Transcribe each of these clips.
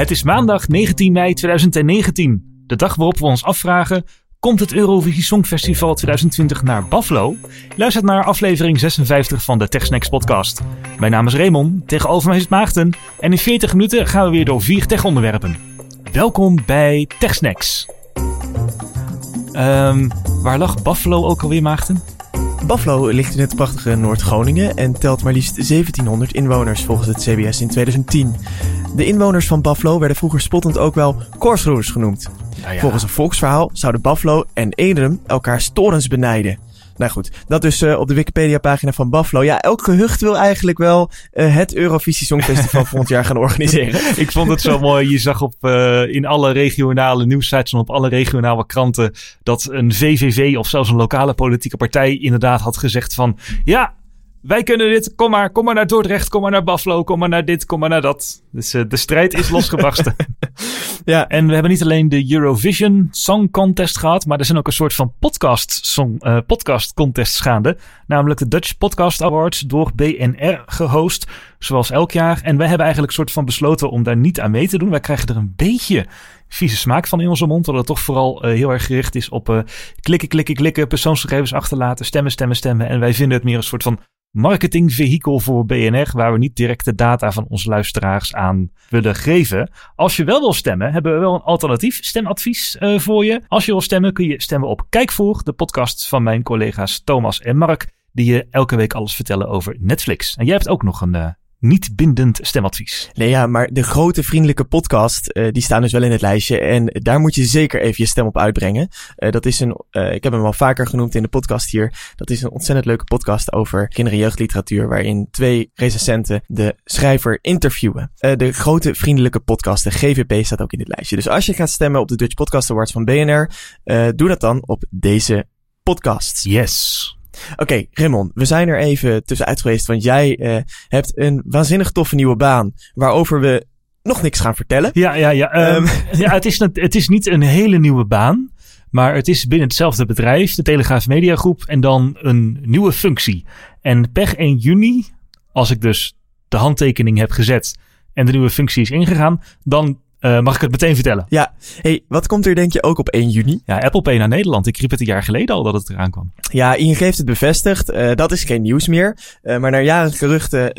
Het is maandag 19 mei 2019. De dag waarop we ons afvragen: komt het Eurovisie Songfestival 2020 naar Buffalo? Luister naar aflevering 56 van de TechSnacks podcast. Mijn naam is Raymond, tegenover mij is het Maarten. En in 40 minuten gaan we weer door vier tech-onderwerpen. Welkom bij TechSnacks. Ehm waar lag Buffalo ook alweer, Maarten? Buffalo ligt in het prachtige Noord-Groningen en telt maar liefst 1700 inwoners volgens het CBS in 2010. De inwoners van Buffalo werden vroeger spottend ook wel korsroers genoemd. Nou ja. Volgens een volksverhaal zouden Buffalo en Edom elkaar storens benijden. Nou goed, dat dus op de Wikipedia-pagina van Buffalo. Ja, elk gehucht wil eigenlijk wel eh, het Eurovisie Songfestival volgend jaar gaan organiseren. Ik vond het zo mooi. Je zag op, eh, in alle regionale nieuwsites en op alle regionale kranten dat een VVV of zelfs een lokale politieke partij inderdaad had gezegd van ja, wij kunnen dit. Kom maar, kom maar naar Dordrecht, kom maar naar Buffalo, kom maar naar dit, kom maar naar dat. Dus eh, de strijd is losgebarsten. Ja, en we hebben niet alleen de Eurovision Song Contest gehad, maar er zijn ook een soort van podcast, song, eh, podcast contests gaande. Namelijk de Dutch Podcast Awards door BNR gehost, zoals elk jaar. En wij hebben eigenlijk een soort van besloten om daar niet aan mee te doen. Wij krijgen er een beetje vieze smaak van in onze mond. Omdat het toch vooral eh, heel erg gericht is op klikken, klikken, klikken, persoonsgegevens achterlaten, stemmen, stemmen, stemmen. En wij vinden het meer een soort van marketingvehikel voor BNR, waar we niet direct de data van onze luisteraars aan willen geven. Als je wel wil stemmen, hebben we wel een alternatief stemadvies eh, voor je. Als je wil stemmen, kun je stemmen op Kijkvoer, de podcast van mijn collega's Thomas en Mark, die je elke week alles vertellen over Netflix. En jij hebt ook nog een eh, niet bindend stemadvies. nee ja, maar de grote vriendelijke podcast, eh, die staan dus wel in het lijstje. En daar moet je zeker even je stem op uitbrengen. Eh, dat is een, eh, ik heb hem al vaker genoemd in de podcast hier. Dat is een ontzettend leuke podcast over kinder- en jeugdliteratuur. Waarin twee recensenten de schrijver interviewen. De grote vriendelijke podcast, de GVP, staat ook in dit lijstje. Dus als je gaat stemmen op de Dutch Podcast Awards van BNR, doe dat dan op deze podcast. Yes. Oké, Raymond, we zijn er even tussenuit geweest, want jij eh, hebt een waanzinnig toffe nieuwe baan, waarover we nog niks gaan vertellen. Ja, ja, ja. ehm, ja het, is, het is niet een hele nieuwe baan. Maar het is binnen hetzelfde bedrijf, de Telegraaf Media Groep, en dan een nieuwe functie. En per 1 juni, als ik dus de handtekening heb gezet en de nieuwe functie is ingegaan, dan eh, mag ik het meteen vertellen. Ja, hey, wat komt er denk je ook op 1 juni? Ja, Apple Pay naar Nederland. Ik riep het een jaar geleden al dat het eraan kwam. Ja, ING heeft het bevestigd. Eh, dat is geen nieuws meer. Eh, maar naar jaren geruchten,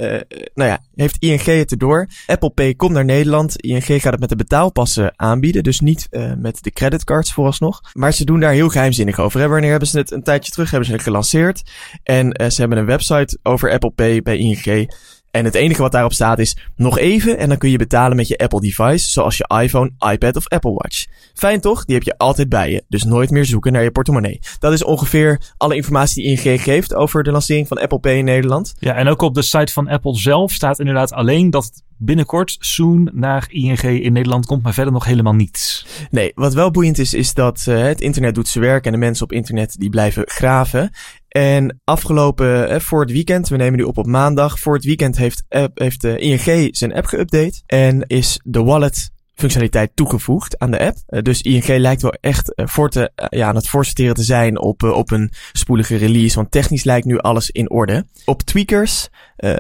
nou ja, heeft ING het erdoor. Apple Pay komt naar Nederland. ING gaat het met de betaalpassen aanbieden. Dus niet met de creditcards vooralsnog. Maar ze doen daar heel geheimzinnig over. Hè? Wanneer hebben ze het een tijdje terug hebben ze het gelanceerd. En ze hebben een website over Apple Pay bij ING. En het enige wat daarop staat is nog even en dan kun je betalen met je Apple device, zoals je iPhone, iPad of Apple Watch. Fijn toch? Die heb je altijd bij je, dus nooit meer zoeken naar je portemonnee. Dat is ongeveer alle informatie die ING geeft over de lancering van Apple Pay in Nederland. Ja, en ook op de site van Apple zelf staat inderdaad alleen dat binnenkort, soon, naar ING in Nederland komt, maar verder nog helemaal niets. Nee, wat wel boeiend is, is dat eh, het internet doet zijn werk en de mensen op internet die blijven graven. En afgelopen, eh, voor het weekend, we nemen nu op op maandag, voor het weekend heeft, app, heeft de ING zijn app geüpdate en is de wallet functionaliteit toegevoegd aan de app. Eh, dus ING lijkt wel echt eh, voor te, eh, ja, aan het voorsorteren te zijn op, op een spoedige release, want technisch lijkt nu alles in orde. Op Tweakers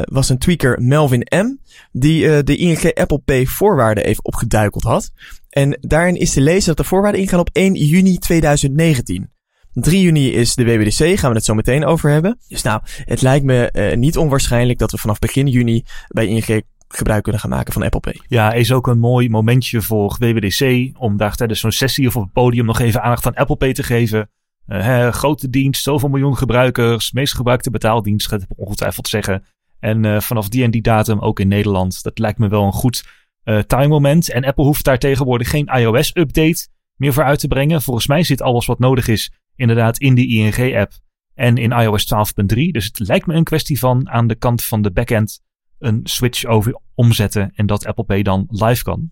was een tweaker Melvin M, die de ING Apple Pay voorwaarden even opgeduikeld had. En daarin is te lezen dat de voorwaarden ingaan op 1 juni 2019. 3 juni is de WWDC, gaan we het zo meteen over hebben. Dus nou, het lijkt me niet onwaarschijnlijk dat we vanaf begin juni bij ING gebruik kunnen gaan maken van Apple Pay. Ja, is ook een mooi momentje voor WWDC om daar tijdens zo'n sessie of op het podium nog even aandacht aan Apple Pay te geven. Eh, hè, grote dienst, zoveel miljoen gebruikers, meest gebruikte betaaldienst, gaat het ongetwijfeld zeggen. En eh, vanaf die en die datum ook in Nederland. Dat lijkt me wel een goed eh time moment. En Apple hoeft daar tegenwoordig geen iOS-update meer voor uit te brengen. Volgens mij zit alles wat nodig is inderdaad in die ING-app en in iOS 12.3. Dus het lijkt me een kwestie van aan de kant van de backend een switch over omzetten en dat Apple Pay dan live kan.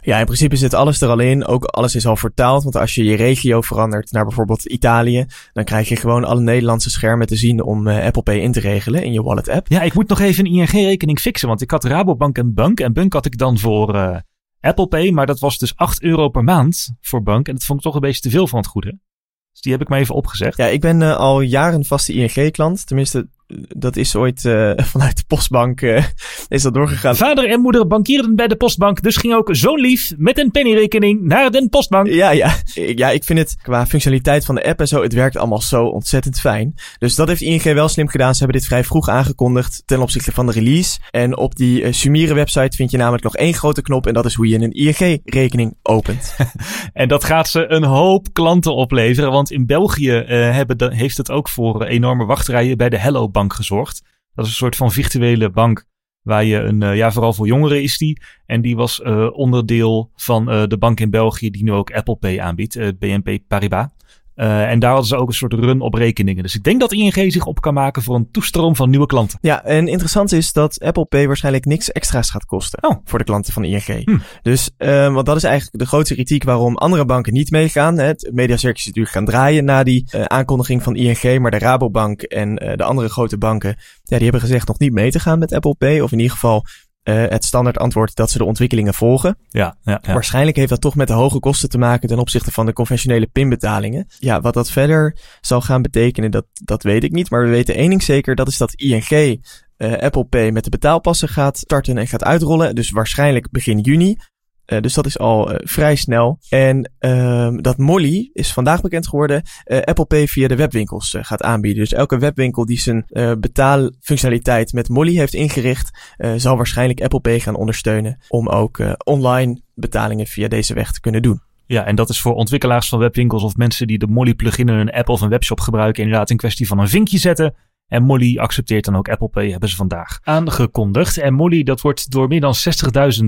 Ja, in principe zit alles er al in. Ook alles is al vertaald. Want als je je regio verandert naar bijvoorbeeld Italië, dan krijg je gewoon alle Nederlandse schermen te zien om eh, Apple Pay in te regelen in je wallet app. Ja, ik moet nog even een ING-rekening fixen, want ik had Rabobank en Bank. En Bank had ik dan voor eh, Apple Pay, maar dat was dus 8 euro per maand voor Bank. En dat vond ik toch een beetje te veel van het goede. Dus die heb ik maar even opgezegd. Ja, ik ben eh, al jaren vaste ING-klant. Tenminste, dat is ooit uh, vanuit de postbank uh, is dat doorgegaan. Vader en moeder bankierden bij de postbank, dus ging ook zo'n lief met een pennyrekening naar de postbank. Ja, ja. Ja, ik vind het qua functionaliteit van de app en zo, het werkt allemaal zo ontzettend fijn. Dus dat heeft ING wel slim gedaan. Ze hebben dit vrij vroeg aangekondigd ten opzichte van de release. En op die uh, Sumire website vind je namelijk nog één grote knop en dat is hoe je een ING-rekening opent. en dat gaat ze een hoop klanten opleveren, want in België hebben de, heeft het ook voor enorme wachtrijen bij de Hello Gezorgd. Dat is een soort van virtuele bank waar je een, uh, ja, vooral voor jongeren is die. En die was uh, onderdeel van uh, de bank in België die nu ook Apple Pay aanbiedt, BNP Paribas. Uh, en daar hadden ze ook een soort run op rekeningen. Dus ik denk dat ING zich op kan maken voor een toestroom van nieuwe klanten. Ja, en interessant is dat Apple Pay waarschijnlijk niks extra's gaat kosten oh. voor de klanten van ING. Hm. Dus, uh, want dat is eigenlijk de grootste kritiek waarom andere banken niet meegaan. Het mediacircus is natuurlijk gaan draaien na die uh, aankondiging van ING. Maar de Rabobank en de andere grote banken, ja, die hebben gezegd nog niet mee te gaan met Apple Pay. Of in ieder geval uh, het standaard antwoord dat ze de ontwikkelingen volgen. Ja, ja, ja, Waarschijnlijk heeft dat toch met de hoge kosten te maken ten opzichte van de conventionele pinbetalingen. Ja, wat dat verder zal gaan betekenen, dat, dat weet ik niet. Maar we weten één ding zeker, dat is dat ING uh, Apple Pay met de betaalpassen gaat starten en gaat uitrollen. Dus waarschijnlijk begin juni. Uh, dus dat is al uh, vrij snel. En uh, dat Molly is vandaag bekend geworden. Uh, Apple Pay via de webwinkels gaat aanbieden. Dus elke webwinkel die zijn betaalfunctionaliteit met Molly heeft ingericht, zal waarschijnlijk Apple Pay gaan ondersteunen om ook online betalingen via deze weg te kunnen doen. Ja, en dat is voor ontwikkelaars van webwinkels of mensen die de Molly plugin in een app of een webshop gebruiken inderdaad een kwestie van een vinkje zetten. En Molly accepteert dan ook Apple Pay, hebben ze vandaag aangekondigd. En Molly, dat wordt door meer dan 60.000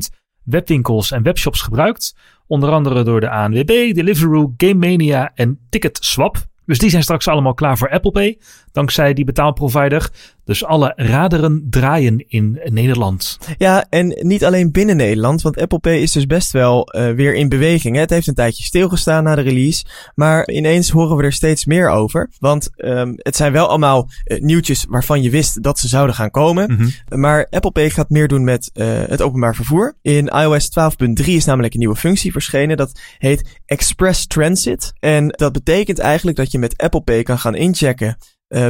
webwinkels en webshops gebruikt. Onder andere door de ANWB, Deliveroo, Game Mania en TicketSwap. Dus die zijn straks allemaal klaar voor Apple Pay, dankzij die betaalprovider. Dus alle raderen draaien in Nederland. Ja, en niet alleen binnen Nederland, want Apple Pay is dus best wel uh, weer in beweging. Hè? Het heeft een tijdje stilgestaan na de release, maar ineens horen we er steeds meer over. Want um, het zijn wel allemaal uh, nieuwtjes waarvan je wist dat ze zouden gaan komen. Mm -hmm. Maar Apple Pay gaat meer doen met uh, het openbaar vervoer. In iOS 12.3 is namelijk een nieuwe functie verschenen. Dat heet Express Transit. En dat betekent eigenlijk dat je met Apple Pay kan gaan inchecken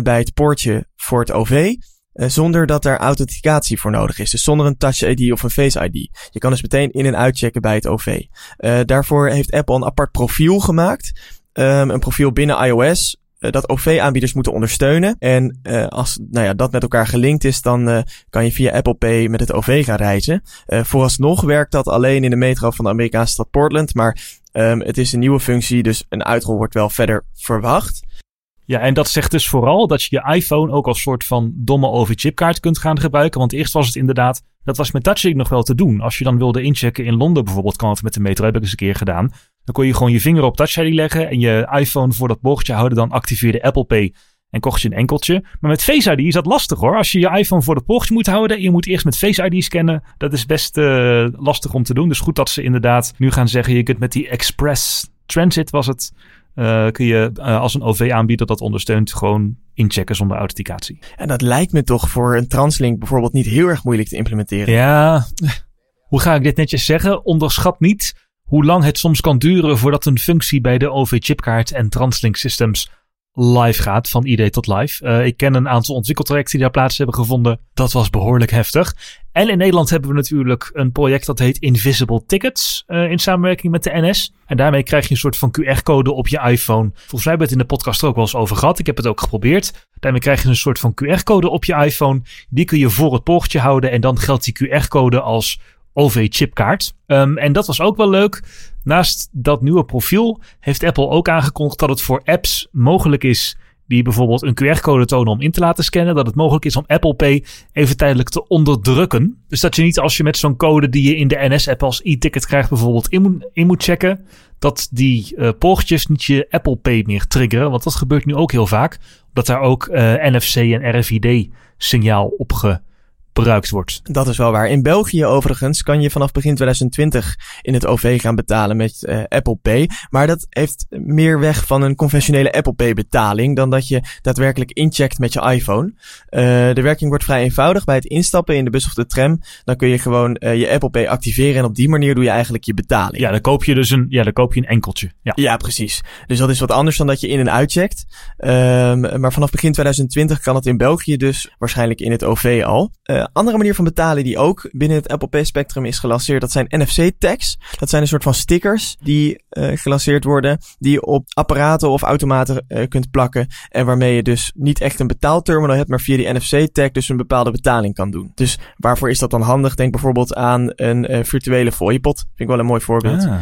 bij het poortje voor het OV. Uh, zonder dat er authenticatie voor nodig is. Dus zonder een Touch ID of een Face ID. Je kan dus meteen in- en uitchecken bij het OV. Uh, daarvoor heeft Apple een apart profiel gemaakt. Um, een profiel binnen iOS. Uh, dat OV-aanbieders moeten ondersteunen. En als nou ja, dat met elkaar gelinkt is, dan kan je via Apple Pay met het OV gaan reizen. vooralsnog werkt dat alleen in de metro van de Amerikaanse stad Portland. Maar um, het is een nieuwe functie, dus een uitrol wordt wel verder verwacht. Ja, en dat zegt dus vooral dat je je iPhone ook als soort van domme OV-chipkaart kunt gaan gebruiken. Want eerst was het inderdaad, dat was met Touch nog wel te doen. Als je dan wilde inchecken in Londen bijvoorbeeld, kan het met de metro, heb ik eens een keer gedaan. Dan kon je gewoon je vinger op Touch ID leggen en je iPhone voor dat bochtje houden. Dan activeerde Apple Pay en kocht je een enkeltje. Maar met Face ID is dat lastig hoor. Als je je iPhone voor dat bochtje moet houden, je moet eerst met Face ID scannen. Dat is best uh, lastig om te doen. Dus goed dat ze inderdaad nu gaan zeggen, je kunt met die Express Transit was het uh, kun je uh, als een OV-aanbieder dat ondersteunt gewoon inchecken zonder authenticatie. En dat lijkt me toch voor een translink bijvoorbeeld niet heel erg moeilijk te implementeren. Ja, hoe ga ik dit netjes zeggen? Onderschat niet hoe lang het soms kan duren voordat een functie bij de OV-chipkaart en translink systems live gaat, van idee tot live. Uh, ik ken een aantal ontwikkeltrajecten die daar plaats hebben gevonden. Dat was behoorlijk heftig. En in Nederland hebben we natuurlijk een project dat heet Invisible Tickets uh, in samenwerking met de NS. En daarmee krijg je een soort van QR-code op je iPhone. Volgens mij hebben we het in de podcast er ook wel eens over gehad. Ik heb het ook geprobeerd. Daarmee krijg je een soort van QR-code op je iPhone. Die kun je voor het poortje houden en dan geldt die QR-code als OV-chipkaart. Um, en dat was ook wel leuk. Naast dat nieuwe profiel heeft Apple ook aangekondigd dat het voor apps mogelijk is die bijvoorbeeld een QR-code tonen om in te laten scannen, dat het mogelijk is om Apple Pay even tijdelijk te onderdrukken. Dus dat je niet als je met zo'n code die je in de NS-app als e-ticket krijgt bijvoorbeeld in, moet, in moet checken, dat die uh, poortjes niet je Apple Pay meer triggeren. Want dat gebeurt nu ook heel vaak, omdat daar ook uh, NFC en RFID signaal op gebruikt wordt. Dat is wel waar. In België overigens kan je vanaf begin 2020 in het OV gaan betalen met uh, Apple Pay. Maar dat heeft meer weg van een conventionele Apple Pay betaling dan dat je daadwerkelijk incheckt met je iPhone. Uh, de werking wordt vrij eenvoudig. Bij het instappen in de bus of de tram, dan kun je gewoon uh, je Apple Pay activeren en op die manier doe je eigenlijk je betaling. Ja, dan koop je dus een, ja, dan koop je een enkeltje. Ja. ja, precies. Dus dat is wat anders dan dat je in en uitcheckt. Um, maar vanaf begin 2020 kan het in België dus waarschijnlijk in het OV al. Uh, andere manier van betalen die ook binnen het Apple Pay spectrum is gelanceerd, dat zijn NFC-tags. Dat zijn een soort van stickers die uh, gelanceerd worden, die je op apparaten of automaten uh, kunt plakken. En waarmee je dus niet echt een betaalterminal hebt, maar via die NFC-tag dus een bepaalde betaling kan doen. Dus waarvoor is dat dan handig? Denk bijvoorbeeld aan een virtuele fooiepot. Vind ik wel een mooi voorbeeld. Ah.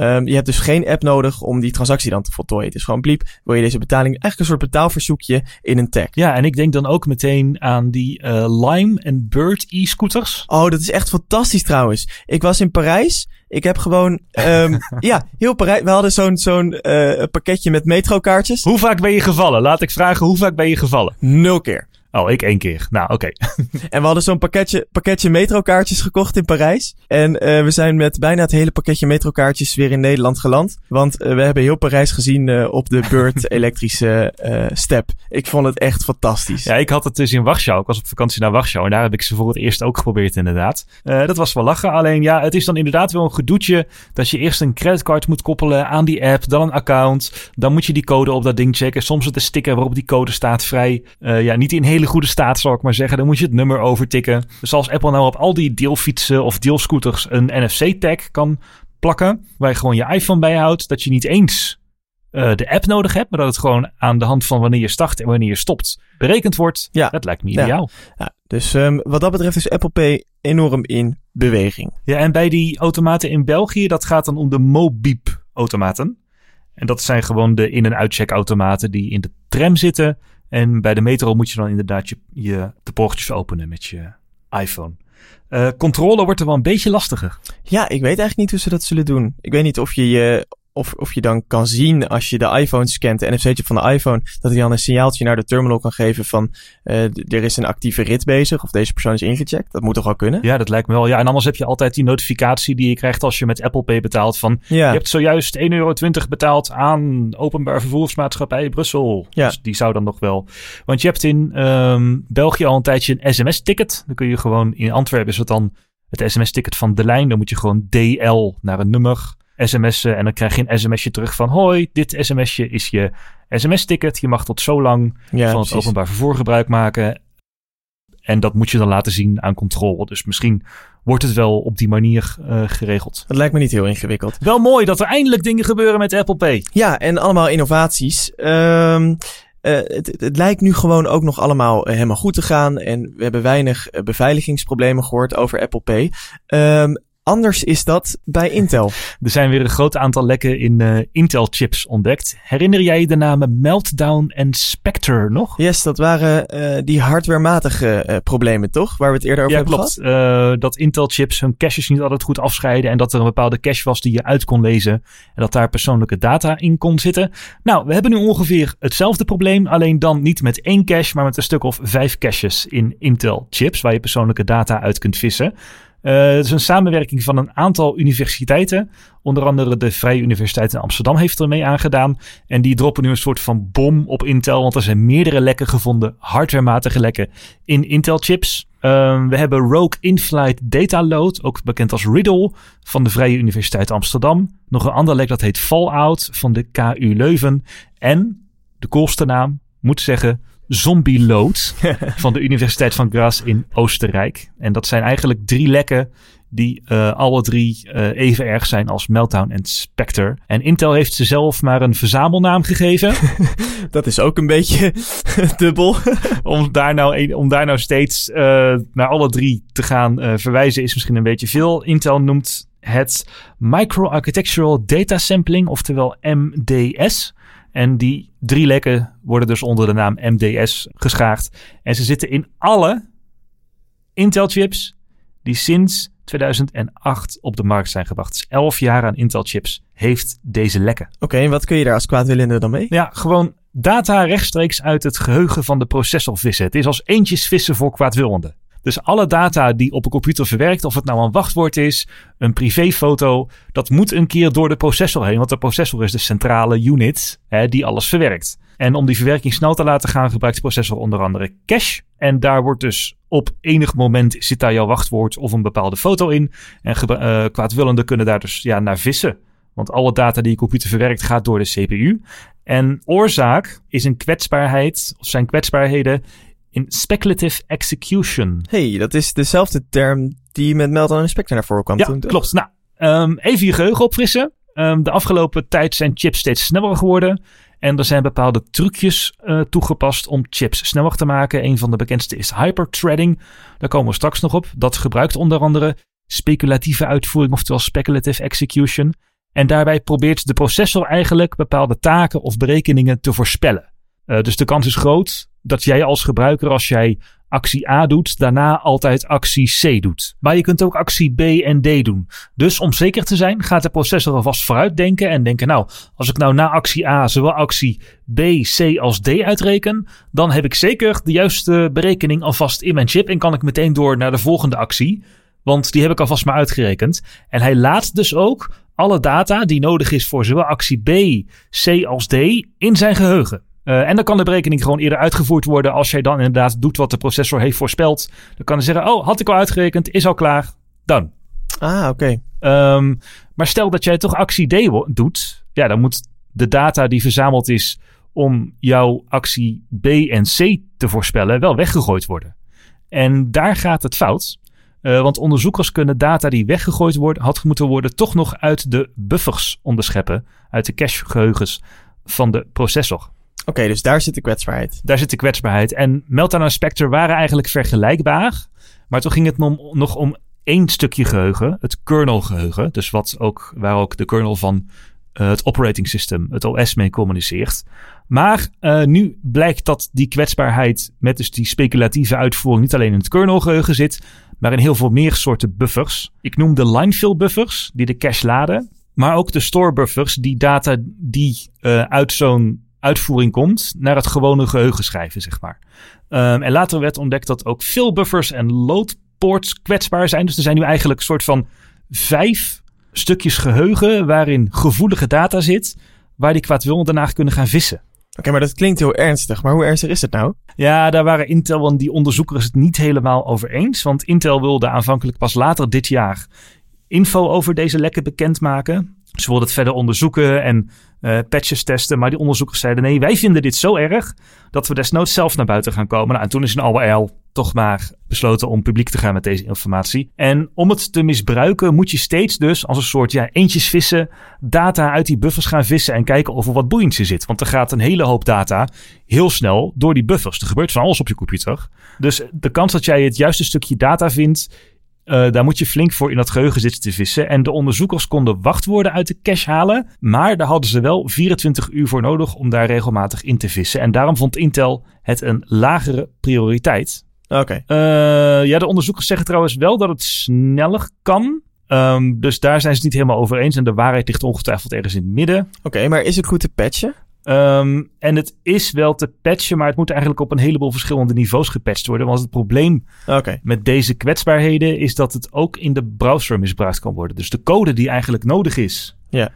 Um, je hebt dus geen app nodig om die transactie dan te voltooien. Het is gewoon bliep, wil je deze betaling, eigenlijk een soort betaalverzoekje in een tag. Ja, en ik denk dan ook meteen aan die uh, Lime en Bird e-scooters. Oh, dat is echt fantastisch trouwens. Ik was in Parijs. Ik heb gewoon, um, ja, heel Parijs. We hadden zo'n zo'n uh, pakketje met metrokaartjes. Hoe vaak ben je gevallen? Laat ik vragen, hoe vaak ben je gevallen? Nul keer. Oh, ik één keer. Nou, oké. Okay. en we hadden zo'n pakketje, pakketje metrokaartjes gekocht in Parijs. En uh, we zijn met bijna het hele pakketje metrokaartjes weer in Nederland geland. Want uh, we hebben heel Parijs gezien uh, op de Bird elektrische step. Ik vond het echt fantastisch. Ja, ik had het dus in Warschau. Ik was op vakantie naar Warschau. En daar heb ik ze voor het eerst ook geprobeerd inderdaad. dat was wel lachen. Alleen ja, het is dan inderdaad wel een gedoetje dat je eerst een creditcard moet koppelen aan die app. Dan een account. Dan moet je die code op dat ding checken. Soms het een sticker waarop die code staat vrij. ja, niet in hele hele goede staat, zal ik maar zeggen. Dan moet je het nummer overtikken. Dus als Apple nou op al die deelfietsen of deelscooters een NFC-tag kan plakken, waar je gewoon je iPhone bijhoudt, dat je niet eens uh, de app nodig hebt, maar dat het gewoon aan de hand van wanneer je start en wanneer je stopt berekend wordt. Ja. Dat lijkt me ideaal. Ja. ja. Dus um, wat dat betreft is Apple Pay enorm in beweging. Ja, en bij die automaten in België, dat gaat dan om de Mobip automaten. En dat zijn gewoon de in- en uitcheckautomaten die in de tram zitten en bij de metro moet je dan inderdaad je, je de poortjes openen met je iPhone. Uh, controle wordt er wel een beetje lastiger. Ja, ik weet eigenlijk niet hoe ze dat zullen doen. Ik weet niet of je je of, of je dan kan zien als je de iPhone scant, de NFC-chip van de iPhone, dat hij dan een signaaltje naar de terminal kan geven van uh, er is een actieve rit bezig of deze persoon is ingecheckt. Dat moet toch wel kunnen? Ja, dat lijkt me wel. Ja, en anders heb je altijd die notificatie die je krijgt als je met Apple Pay betaalt van ja. je hebt zojuist 1,20 euro betaald aan openbaar vervoersmaatschappij Brussel. Ja. Dus die zou dan nog wel. Want je hebt in um, België al een tijdje een sms-ticket. Dan kun je gewoon in Antwerpen is het dan het sms-ticket van de lijn. Dan moet je gewoon DL naar een nummer sms'en. En dan krijg je een sms'je terug van... Hoi, dit sms'je is je sms-ticket. Je mag tot zo lang ja, van het openbaar vervoer gebruik maken. En dat moet je dan laten zien aan controle. Dus misschien wordt het wel op die manier uh, geregeld. Het lijkt me niet heel ingewikkeld. Wel mooi dat er eindelijk dingen gebeuren met Apple Pay. Ja, en allemaal innovaties. Um, uh, het, het, lijkt nu gewoon ook nog allemaal helemaal goed te gaan. En we hebben weinig beveiligingsproblemen gehoord over Apple Pay. Um, Anders is dat bij Intel. Er zijn weer een groot aantal lekken in uh, Intel-chips ontdekt. Herinner jij je de namen Meltdown en Spectre nog? Yes, dat waren uh, die hardwarematige uh, problemen, toch? Waar we het eerder over ja, hebben klopt. gehad. dat Intel-chips hun caches niet altijd goed afscheiden. En dat er een bepaalde cache was die je uit kon lezen. En dat daar persoonlijke data in kon zitten. Nou, we hebben nu ongeveer hetzelfde probleem. Alleen dan niet met één cache, maar met een stuk of vijf caches in Intel-chips. Waar je persoonlijke data uit kunt vissen. Uh, het is een samenwerking van een aantal universiteiten. Onder andere de Vrije Universiteit in Amsterdam heeft er mee aangedaan. En die droppen nu een soort van bom op Intel. Want er zijn meerdere lekken gevonden, hardwarematige lekken in Intel-chips. Uh, we hebben Rogue Inflight Data Load, ook bekend als Riddle, van de Vrije Universiteit Amsterdam. Nog een ander lek dat heet Fallout van de KU Leuven. En, de coolste naam, moet zeggen, Zombie Load van de Universiteit van Graz in Oostenrijk. En dat zijn eigenlijk drie lekken die uh, alle drie uh, even erg zijn als Meltdown en Spectre. En Intel heeft ze zelf maar een verzamelnaam gegeven. dat is ook een beetje dubbel. om, daar nou, om daar nou steeds uh, naar alle drie te gaan verwijzen is misschien een beetje veel. Intel noemt het Microarchitectural Data Sampling, oftewel MDS. En die drie lekken worden dus onder de naam MDS geschaagd. En ze zitten in alle Intel-chips die sinds 2008 op de markt zijn gebracht. Dus 11 jaar aan Intel-chips heeft deze lekken. Oké, en wat kun je daar als kwaadwillende dan mee? Ja, gewoon data rechtstreeks uit het geheugen van de processor vissen. Het is als eentjes vissen voor kwaadwillenden. Dus alle data die op een computer verwerkt, of het nou een wachtwoord is, een privéfoto, dat moet een keer door de processor heen. Want de processor is de centrale unit hè, die alles verwerkt. En om die verwerking snel te laten gaan, gebruikt de processor onder andere cache. En daar wordt dus op enig moment zit daar jouw wachtwoord of een bepaalde foto in. En uh, kwaadwillenden kunnen daar dus ja, naar vissen. Want alle data die je computer verwerkt gaat door de CPU. En oorzaak is een kwetsbaarheid, of zijn kwetsbaarheden in speculative execution. hey, dat is dezelfde term die met Meltdown Inspector naar voren kwam ja, toen. klopt. Nou, um, even je geheugen opfrissen. Um, de afgelopen tijd zijn chips steeds sneller geworden. En er zijn bepaalde trucjes uh, toegepast om chips sneller te maken. Een van de bekendste is hyperthreading. Daar komen we straks nog op. Dat gebruikt onder andere speculatieve uitvoering, oftewel speculative execution. En daarbij probeert de processor eigenlijk bepaalde taken of berekeningen te voorspellen. Uh, dus de kans is groot dat jij als gebruiker, als jij actie A doet, daarna altijd actie C doet. Maar je kunt ook actie B en D doen. Dus om zeker te zijn, gaat de processor alvast vooruit denken en denken: Nou, als ik nou na actie A zowel actie B, C als D uitreken, dan heb ik zeker de juiste berekening alvast in mijn chip en kan ik meteen door naar de volgende actie. Want die heb ik alvast maar uitgerekend. En hij laat dus ook alle data die nodig is voor zowel actie B, C als D in zijn geheugen. Uh, en dan kan de berekening gewoon eerder uitgevoerd worden als jij dan inderdaad doet wat de processor heeft voorspeld. Dan kan hij zeggen, oh, had ik al uitgerekend, is al klaar, dan. Ah, oké. Okay. Um, maar stel dat jij toch actie D doet, ja, dan moet de data die verzameld is om jouw actie B en C te voorspellen wel weggegooid worden. En daar gaat het fout. Uh, want onderzoekers kunnen data die weggegooid worden, had moeten worden, toch nog uit de buffers onderscheppen. Uit de cachegeheugens van de processor. Oké, dus daar zit de kwetsbaarheid. Daar zit de kwetsbaarheid. En Meltdown en Spectre waren eigenlijk vergelijkbaar. Maar toen ging het nog om één stukje geheugen, het kernelgeheugen. Dus wat ook, waar ook de kernel van uh, het operating system, het OS, mee communiceert. Maar uh, nu blijkt dat die kwetsbaarheid met dus die speculatieve uitvoering niet alleen in het kernelgeheugen zit, maar in heel veel meer soorten buffers. Ik noem de linefill buffers, die de cache laden. Maar ook de store buffers, die data die uh, uit zo'n uitvoering komt naar het gewone geheugen schrijven, zeg maar. Um, en later werd ontdekt dat ook veel buffers en loadports kwetsbaar zijn. Dus er zijn nu eigenlijk een soort van vijf stukjes geheugen waarin gevoelige data zit, waar die kwaadwillenden daarna kunnen gaan vissen. Oké, maar dat klinkt heel ernstig. Maar hoe ernstig is het nou? Ja, daar waren Intel en die onderzoekers het niet helemaal over eens. Want Intel wilde aanvankelijk pas later dit jaar info over deze lekken bekendmaken. Ze wilden het verder onderzoeken en uh, patches testen. Maar die onderzoekers zeiden: nee, wij vinden dit zo erg dat we desnoods zelf naar buiten gaan komen. Nou, en toen is een al toch maar besloten om publiek te gaan met deze informatie. En om het te misbruiken moet je steeds dus als een soort ja, eentjes vissen, data uit die buffers gaan vissen en kijken of er wat boeiends in zit. Want er gaat een hele hoop data heel snel door die buffers. Er gebeurt van alles op je computer. Dus de kans dat jij het juiste stukje data vindt uh, daar moet je flink voor in dat geheugen zitten te vissen. En de onderzoekers konden wachtwoorden uit de cache halen. Maar daar hadden ze wel 24 uur voor nodig om daar regelmatig in te vissen. En daarom vond Intel het een lagere prioriteit. Oké. Okay. Uh, ja, de onderzoekers zeggen trouwens wel dat het sneller kan. Um, dus daar zijn ze het niet helemaal over eens. En de waarheid ligt ongetwijfeld ergens in het midden. Oké, okay, maar is het goed te patchen? Um, en het is wel te patchen, maar het moet eigenlijk op een heleboel verschillende niveaus gepatcht worden. Want het probleem okay. met deze kwetsbaarheden is dat het ook in de browser misbruikt kan worden. Dus de code die eigenlijk nodig is yeah.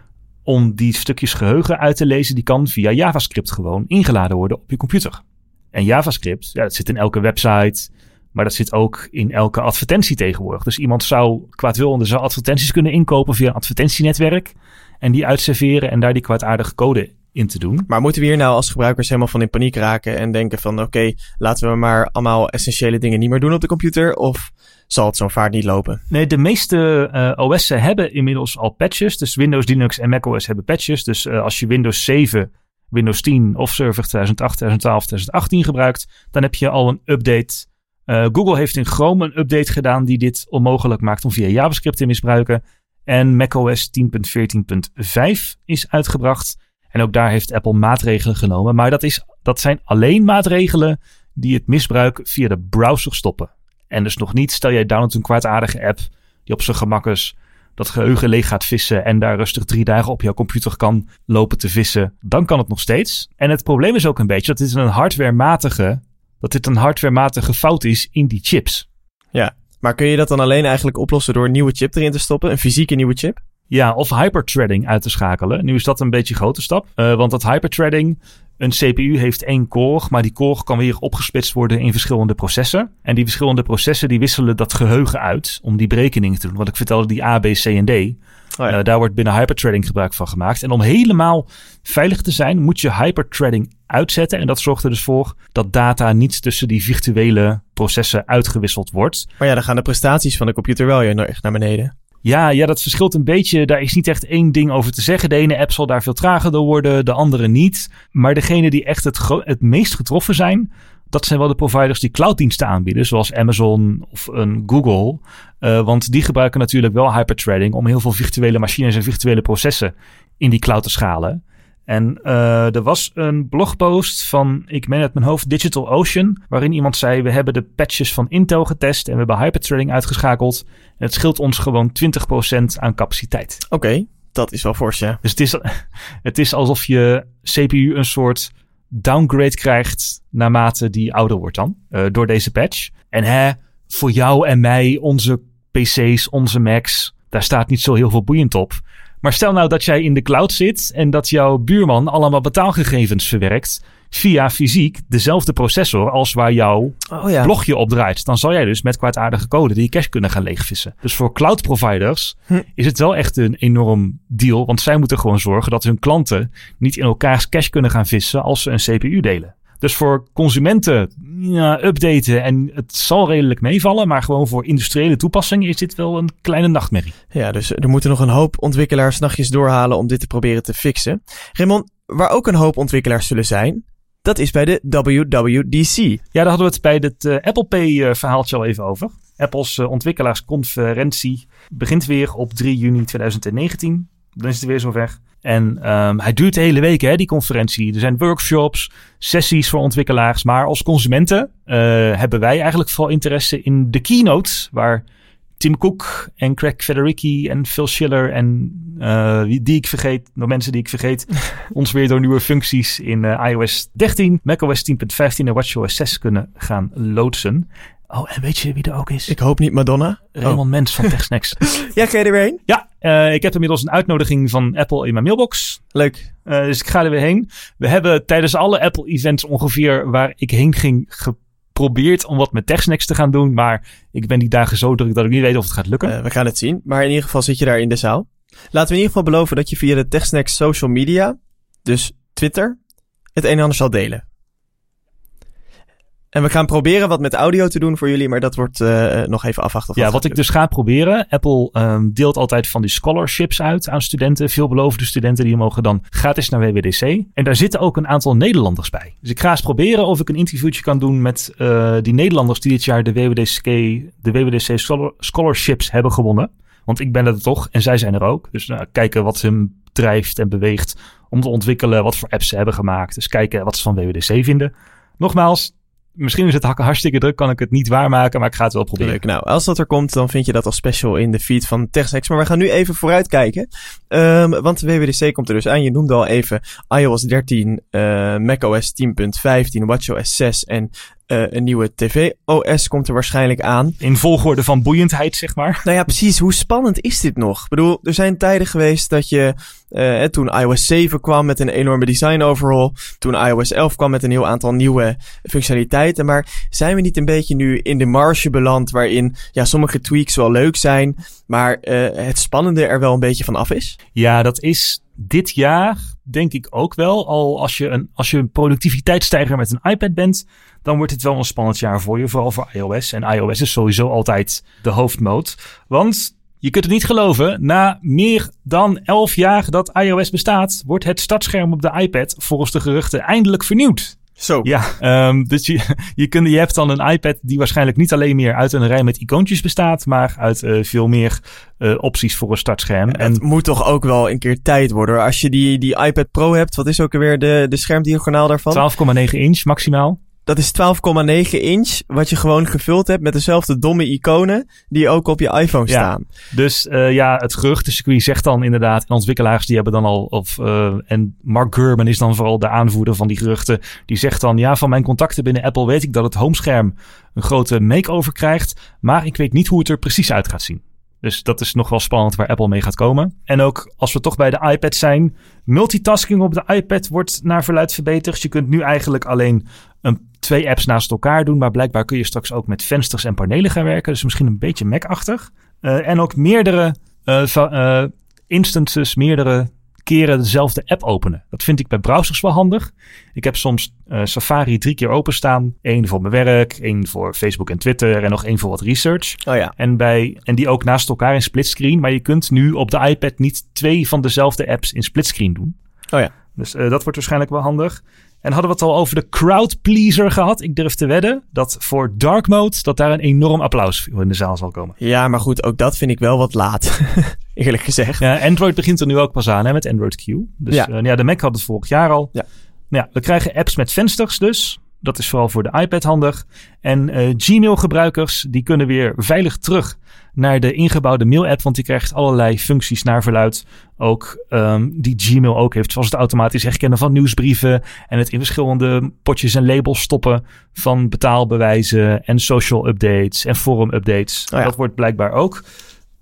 om die stukjes geheugen uit te lezen, die kan via JavaScript gewoon ingeladen worden op je computer. En JavaScript, ja, dat zit in elke website, maar dat zit ook in elke advertentie tegenwoordig. Dus iemand zou kwaadwillende zou advertenties kunnen inkopen via een advertentienetwerk en die uitserveren en daar die kwaadaardige code in te doen. Maar moeten we hier nou als gebruikers helemaal van in paniek raken en denken van oké, okay, laten we maar allemaal essentiële dingen niet meer doen op de computer? Of zal het zo'n vaart niet lopen? Nee, de meeste uh, OS'en hebben inmiddels al patches. Dus Windows, Linux en macOS hebben patches. Dus uh, als je Windows 7, Windows 10 of Server 2008, 2012, 2018 gebruikt, dan heb je al een update. Uh, Google heeft in Chrome een update gedaan die dit onmogelijk maakt om via JavaScript te misbruiken. En macOS 10.14.5 is uitgebracht. En ook daar heeft Apple maatregelen genomen. Maar dat, is, dat zijn alleen maatregelen die het misbruik via de browser stoppen. En dus nog niet, stel jij downloadt een kwaadaardige app die op zijn gemakkers dat geheugen leeg gaat vissen en daar rustig drie dagen op jouw computer kan lopen te vissen, dan kan het nog steeds. En het probleem is ook een beetje dat dit een hardwarematige, dat dit een hardwarematige fout is in die chips. Ja, maar kun je dat dan alleen eigenlijk oplossen door een nieuwe chip erin te stoppen? Een fysieke nieuwe chip? Ja, of hyperthreading uit te schakelen. Nu is dat een beetje een grote stap. Uh, want dat hyperthreading, een CPU heeft één core, maar die core kan weer opgesplitst worden in verschillende processen. En die verschillende processen die wisselen dat geheugen uit om die berekeningen te doen. Wat ik vertelde, die A, B, C en D. Oh ja. uh, daar wordt binnen hyperthreading gebruik van gemaakt. En om helemaal veilig te zijn, moet je hyperthreading uitzetten. En dat zorgt er dus voor dat data niet tussen die virtuele processen uitgewisseld wordt. Maar ja, dan gaan de prestaties van de computer wel echt naar beneden. Ja, ja, dat verschilt een beetje. Daar is niet echt één ding over te zeggen. De ene app zal daar veel trager door worden, de andere niet. Maar degene die echt het, het meest getroffen zijn, dat zijn wel de providers die clouddiensten aanbieden, zoals Amazon of een Google. Uh, want die gebruiken natuurlijk wel hyperthreading om heel veel virtuele machines en virtuele processen in die cloud te schalen. En uh, er was een blogpost van, ik meen uit mijn hoofd, Digital Ocean, waarin iemand zei: We hebben de patches van Intel getest en we hebben hyperthreading uitgeschakeld. En het scheelt ons gewoon 20% aan capaciteit. Oké, okay, dat is wel fors, ja. Dus het is, het is alsof je CPU een soort downgrade krijgt naarmate die ouder wordt dan, uh, door deze patch. En hè, voor jou en mij, onze PC's, onze Macs, daar staat niet zo heel veel boeiend op. Maar stel nou dat jij in de cloud zit en dat jouw buurman allemaal betaalgegevens verwerkt via fysiek dezelfde processor als waar jouw oh ja. blogje op draait. Dan zal jij dus met kwaadaardige code die cache kunnen gaan leegvissen. Dus voor cloud providers hm. is het wel echt een enorm deal. Want zij moeten gewoon zorgen dat hun klanten niet in elkaars cache kunnen gaan vissen als ze een CPU delen. Dus voor consumenten ja, updaten en het zal redelijk meevallen. Maar gewoon voor industriële toepassingen is dit wel een kleine nachtmerrie. Ja, dus er moeten nog een hoop ontwikkelaars nachtjes doorhalen om dit te proberen te fixen. Raymond, waar ook een hoop ontwikkelaars zullen zijn, dat is bij de WWDC. Ja, daar hadden we het bij het uh, Apple Pay uh, verhaaltje al even over. Apple's uh, ontwikkelaarsconferentie begint weer op 3 juni 2019. Dan is het weer zover. En um, hij duurt de hele week, hè, die conferentie. Er zijn workshops, sessies voor ontwikkelaars. Maar als consumenten uh, hebben wij eigenlijk vooral interesse in de keynote, waar Tim Cook en Craig Federighi en Phil Schiller en uh, die ik vergeet, nog mensen die ik vergeet, ons weer door nieuwe functies in uh, iOS 13, macOS 10.15 en WatchOS 6 kunnen gaan loodsen. Oh, en weet je wie er ook is? Ik hoop niet Madonna. Raymond oh. Mens van TechSnacks. ja, ga je er weer heen? Ja, uh, ik heb inmiddels een uitnodiging van Apple in mijn mailbox. Leuk. Uh, dus ik ga er weer heen. We hebben tijdens alle Apple-events ongeveer waar ik heen ging geprobeerd om wat met TechSnacks te gaan doen. Maar ik ben die dagen zo druk dat ik niet weet of het gaat lukken. Uh, we gaan het zien. Maar in ieder geval zit je daar in de zaal. Laten we in ieder geval beloven dat je via de TechSnacks social media, dus Twitter, het een en ander zal delen. En we gaan proberen wat met audio te doen voor jullie, maar dat wordt uh, nog even afwachten. ja, wat ik dus ga proberen. Apple um, deelt altijd van die scholarships uit aan studenten. Veelbelovende studenten die mogen dan gratis naar WWDC. En daar zitten ook een aantal Nederlanders bij. Dus ik ga eens proberen of ik een interviewtje kan doen met uh, die Nederlanders die dit jaar de WWDC, de WWDC scholarships hebben gewonnen. Want ik ben er toch en zij zijn er ook. Dus uh, kijken wat hem drijft en beweegt om te ontwikkelen wat voor apps ze hebben gemaakt. Dus kijken wat ze van WWDC vinden. Nogmaals, Misschien is het hartstikke druk, kan ik het niet waarmaken, maar ik ga het wel proberen. Leuk. Nou, als dat er komt, dan vind je dat als special in de feed van TechSex. Maar we gaan nu even vooruitkijken. Um, want de WWDC komt er dus aan. Je noemde al even iOS 13, uh, macOS 10.15, WatchOS 6 en uh, een nieuwe TV-OS komt er waarschijnlijk aan. In volgorde van boeiendheid, zeg maar. Nou ja, precies. Hoe spannend is dit nog? Ik bedoel, er zijn tijden geweest dat je, uh, toen iOS 7 kwam met een enorme design overhaul, toen iOS 11 kwam met een heel aantal nieuwe functionaliteiten, maar zijn we niet een beetje nu in de marge beland waarin, ja, sommige tweaks wel leuk zijn, maar uh, het spannende er wel een beetje van af is? Ja, dat is dit jaar denk ik ook wel. Al als je een, als je een productiviteitsstijger met een iPad bent, dan wordt het wel een spannend jaar voor je. Vooral voor iOS. En iOS is sowieso altijd de hoofdmode. Want je kunt het niet geloven, na meer dan 11 jaar dat iOS bestaat, wordt het startscherm op de iPad volgens de geruchten eindelijk vernieuwd. Zo. Ja, um, dus je, je, kunt, je hebt dan een iPad die waarschijnlijk niet alleen meer uit een rij met icoontjes bestaat, maar uit uh, veel meer uh, opties voor een startscherm. en het moet toch ook wel een keer tijd worden. Als je die, die iPad Pro hebt, wat is ook alweer de, de schermdiagonaal daarvan? 12,9 inch maximaal. Dat is 12,9 inch, wat je gewoon gevuld hebt met dezelfde domme iconen die ook op je iPhone Ja. staan. Dus eh, ja, het geruchtencircuit zegt dan inderdaad, en ontwikkelaars die hebben dan al, of, eh, en Mark Gurman is dan vooral de aanvoerder van die geruchten, die zegt dan, ja, van mijn contacten binnen Apple weet ik dat het homescherm een grote makeover krijgt, maar ik weet niet hoe het er precies uit gaat zien. Dus dat is nog wel spannend waar Apple mee gaat komen. En ook als we toch bij de iPad zijn, multitasking op de iPad wordt naar verluid verbeterd. Je kunt nu eigenlijk alleen een, twee apps naast elkaar doen, maar blijkbaar kun je straks ook met vensters en panelen gaan werken. Dus misschien een beetje Mac-achtig. Eh, en ook meerdere eh, eh, instances, meerdere keren dezelfde app openen. Dat vind ik bij browsers wel handig. Ik heb soms Safari drie keer openstaan. Eén voor mijn werk, één voor Facebook en Twitter en nog één voor wat research. Oh ja. En, bij, en die ook naast elkaar in splitscreen. Maar je kunt nu op de iPad niet twee van dezelfde apps in splitscreen doen. Oh ja. Dus dat wordt waarschijnlijk wel handig. En hadden we het al over de crowd pleaser gehad. Ik durf te wedden dat voor dark mode dat daar een enorm applaus voor in de zaal zal komen. Ja, maar goed, ook dat vind ik wel wat laat. Eerlijk gezegd. Ja, Android begint er nu ook pas aan hè, met Android Q. Dus Ja. ja. ja, de Mac had het vorig jaar al. Ja. Nou ja, we krijgen apps met vensters dus. Dat is vooral voor de iPad handig. En eh, Gmail-gebruikers die kunnen weer veilig terug naar de ingebouwde mail-app. Want die krijgt allerlei functies naar verluid. Ook ehm, die Gmail ook heeft. Zoals het automatisch herkennen van nieuwsbrieven. En het in verschillende potjes en labels stoppen van betaalbewijzen. En social updates en forum updates. Oh ja. Dat wordt blijkbaar ook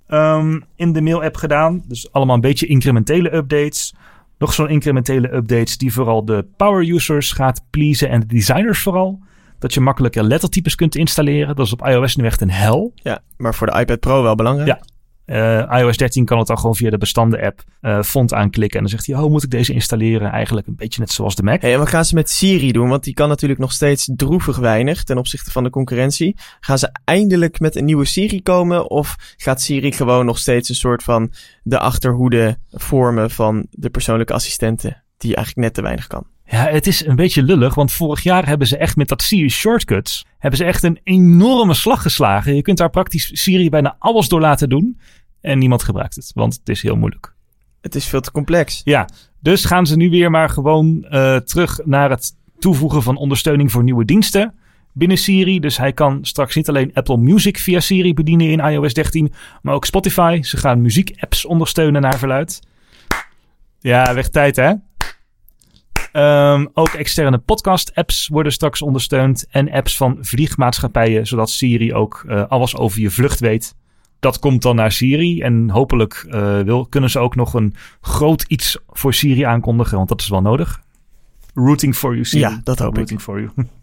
ehm, in de mail-app gedaan. Dus allemaal een beetje incrementele updates. Nog zo'n incrementele updates die vooral de power users gaat pleasen en de designers vooral. Dat je makkelijker lettertypes kunt installeren. Dat is op iOS nu echt een hel. Ja, maar voor de iPad Pro wel belangrijk. Ja. Eh, iOS 13 kan het al gewoon via de bestanden-app eh, font aanklikken. En dan zegt hij, oh, moet ik deze installeren? Eigenlijk een beetje net zoals de Mac. Hey, en wat gaan ze met Siri doen? Want die kan natuurlijk nog steeds droevig weinig ten opzichte van de concurrentie. Gaan ze eindelijk met een nieuwe Siri komen? Of gaat Siri gewoon nog steeds een soort van de achterhoede vormen van de persoonlijke assistenten? Die eigenlijk net te weinig kan. Ja, het is een beetje lullig, want vorig jaar hebben ze echt met dat Siri Shortcuts... hebben ze echt een enorme slag geslagen. Je kunt daar praktisch Siri bijna alles door laten doen. En niemand gebruikt het, want het is heel moeilijk. Het is veel te complex. Ja, dus gaan ze nu weer maar gewoon eh, terug naar het toevoegen van ondersteuning voor nieuwe diensten binnen Siri. Dus hij kan straks niet alleen Apple Music via Siri bedienen in iOS 13, maar ook Spotify. Ze gaan muziekapps ondersteunen naar verluid. Ja, weg tijd hè? Ehm, ook externe podcast-apps worden straks ondersteund. En apps van vliegmaatschappijen, zodat Siri ook eh, alles over je vlucht weet. Dat komt dan naar Siri. En hopelijk eh, wil, kunnen ze ook nog een groot iets voor Siri aankondigen, want dat is wel nodig. Routing for you, Siri. Ja, dat hoop ik. Routing for you.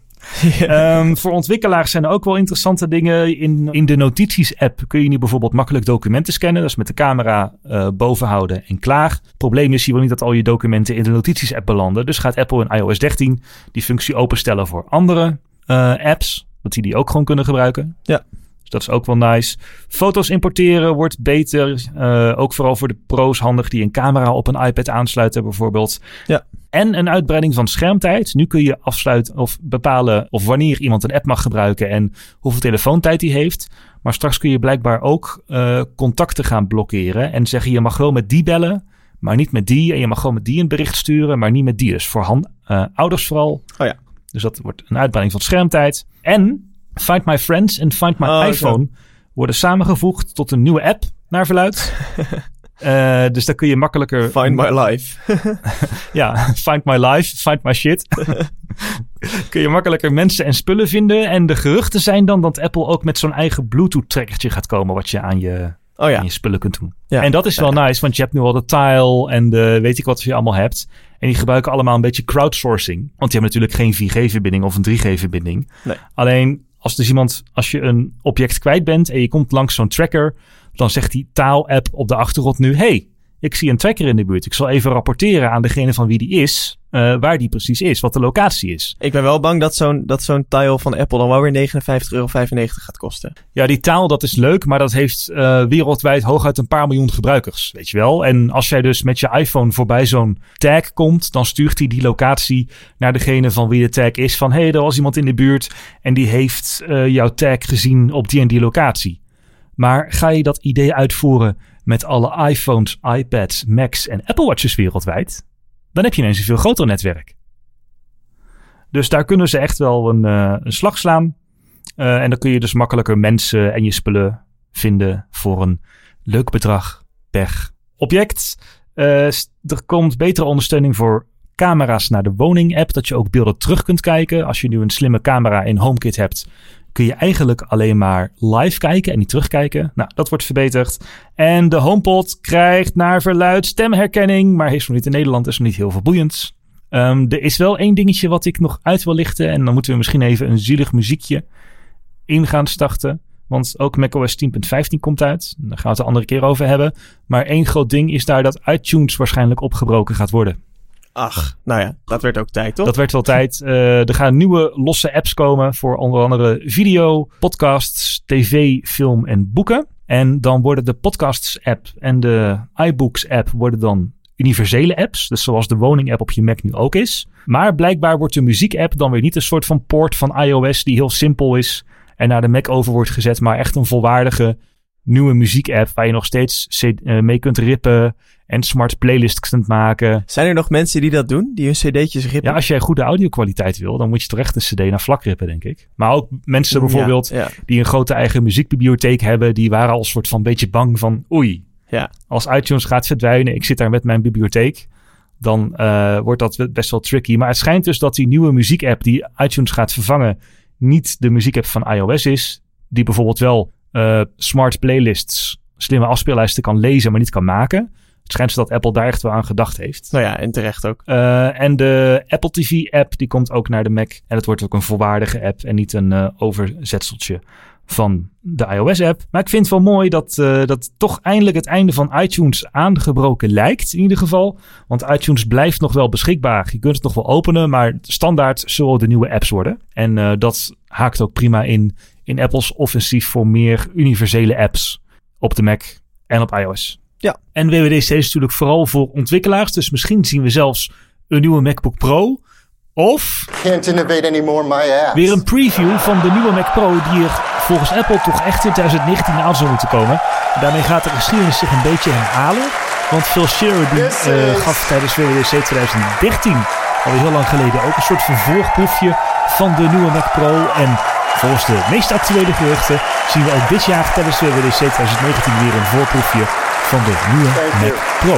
Ehm, voor ontwikkelaars zijn er ook wel interessante dingen. In, in de notities-app kun je nu bijvoorbeeld makkelijk documenten scannen. Dus met de camera eh, boven houden en klaar. Het probleem is, je wil niet dat al je documenten in de notities-app belanden. Dus gaat Apple in iOS 13 die functie openstellen voor andere eh, apps. Dat die die ook gewoon kunnen gebruiken. Ja. Dat is ook wel nice. Foto's importeren wordt beter. Eh, ook vooral voor de pro's handig die een camera op een iPad aansluiten bijvoorbeeld. Ja. En een uitbreiding van schermtijd. Nu kun je afsluiten of bepalen of wanneer iemand een app mag gebruiken en hoeveel telefoontijd hij heeft. Maar straks kun je blijkbaar ook eh, contacten gaan blokkeren en zeggen je mag wel met die bellen, maar niet met die. En je mag gewoon met die een bericht sturen, maar niet met die. Dus voor hand, eh, ouders vooral. Oh ja. Dus dat wordt een uitbreiding van schermtijd. En Find My Friends en Find My Oh, zo. iPhone worden samengevoegd tot een nieuwe app naar verluid. Eh, dus dan kun je makkelijker Find my life. ja, find my life, find my shit. Kun je makkelijker mensen en spullen vinden. En de geruchten zijn dan dat Apple ook met zo'n eigen Bluetooth-trekkertje gaat komen. Wat je aan je, Oh ja. aan je spullen kunt doen. ja. En dat is wel nice, want je hebt nu al de tile en de weet ik wat je allemaal hebt. En die gebruiken allemaal een beetje crowdsourcing. Want die hebben natuurlijk geen 4G-verbinding of een 3G-verbinding. Nee. Alleen als dus iemand, als je een object kwijt bent en je komt langs zo'n tracker, dan zegt die taal-app op de achtergrond nu: hey, ik zie een tracker in de buurt. Ik zal even rapporteren aan degene van wie die is, eh, waar die precies is, wat de locatie is. Ik ben wel bang dat zo'n dat zo'n tile van Apple dan wel weer 59,95 euro gaat kosten. Ja, die taal, dat is leuk, maar dat heeft eh, wereldwijd hooguit een paar miljoen gebruikers, weet je wel. En als jij dus met je iPhone voorbij zo'n tag komt, dan stuurt hij die locatie naar degene van wie de tag is. Van, hé, hey, er was iemand in de buurt en die heeft eh, jouw tag gezien op die en die locatie. Maar ga je dat idee uitvoeren met alle iPhones, iPads, Macs en Apple Watches wereldwijd, dan heb je ineens een veel groter netwerk. Dus daar kunnen ze echt wel een, uh, een slag slaan. Uh, en dan kun je dus makkelijker mensen en je spullen vinden voor een leuk bedrag per object. Uh, er komt betere ondersteuning voor camera's naar de woning-app, dat je ook beelden terug kunt kijken. Als je nu een slimme camera in HomeKit hebt, kun je eigenlijk alleen maar live kijken en niet terugkijken. Nou, dat wordt verbeterd. En de HomePod krijgt naar verluid stemherkenning, maar heeft nog niet in Nederland, is nog niet heel veel boeiend. Um, er is wel één dingetje wat ik nog uit wil lichten en dan moeten we misschien even een zielig muziekje in gaan starten. Want ook macOS 10.15 komt uit. Daar gaan we het de andere keer over hebben. Maar één groot ding is daar dat iTunes waarschijnlijk opgebroken gaat worden. Ach, nou ja, dat werd ook tijd, toch? Dat werd wel tijd. Uh, er gaan nieuwe losse apps komen voor onder andere video, podcasts, tv, film en boeken. En dan worden de podcasts-app en de iBooks-app worden dan universele apps. Dus zoals de woning-app op je Mac nu ook is. Maar blijkbaar wordt de muziek-app dan weer niet een soort van port van iOS die heel simpel is en naar de Mac over wordt gezet, maar echt een volwaardige nieuwe muziek-app waar je nog steeds uh, mee kunt rippen en smart playlists kunt maken. Zijn er nog mensen die dat doen, die hun cd'tjes rippen? Ja, als jij goede audio-kwaliteit wil, dan moet je toch echt een cd naar vlak rippen, denk ik. Maar ook mensen bijvoorbeeld die een grote eigen muziekbibliotheek hebben, die waren al een soort van beetje bang van oei, ja. als iTunes gaat verdwijnen, ik zit daar met mijn bibliotheek, dan uh, wordt dat best wel tricky. Maar het schijnt dus dat die nieuwe muziek-app die iTunes gaat vervangen, niet de muziek-app van iOS is, die bijvoorbeeld wel uh, smart playlists, slimme afspeellijsten kan lezen, maar niet kan maken. Het schijnt dat Apple daar echt wel aan gedacht heeft. Nou ja, en terecht ook. Uh, en de Apple TV-app, die komt ook naar de Mac. En het wordt ook een volwaardige app en niet een uh, overzetseltje van de iOS-app. Maar ik vind het wel mooi dat, uh, dat toch eindelijk het einde van iTunes aangebroken lijkt, in ieder geval. Want iTunes blijft nog wel beschikbaar. Je kunt het nog wel openen, maar standaard zullen de nieuwe apps worden. En uh, dat haakt ook prima in, in Apple's offensief voor meer universele apps op de Mac en op iOS. Ja. En WWDC is natuurlijk vooral voor ontwikkelaars. Dus misschien zien we zelfs een nieuwe MacBook Pro. Of Can't innovate anymore, my ass. weer een preview van de nieuwe Mac Pro die er volgens Apple toch echt in 2019 aan zou moeten komen. Daarmee gaat de geschiedenis zich een beetje herhalen. Want Phil Schiller die, uh, gaf tijdens WWDC 2013, alweer heel lang geleden, ook een soort vervolgproefje van de nieuwe Mac Pro. En volgens de meest actuele geruchten zien we ook dit jaar tijdens WWDC 2019 weer een voorproefje van de nieuwe Mac Pro.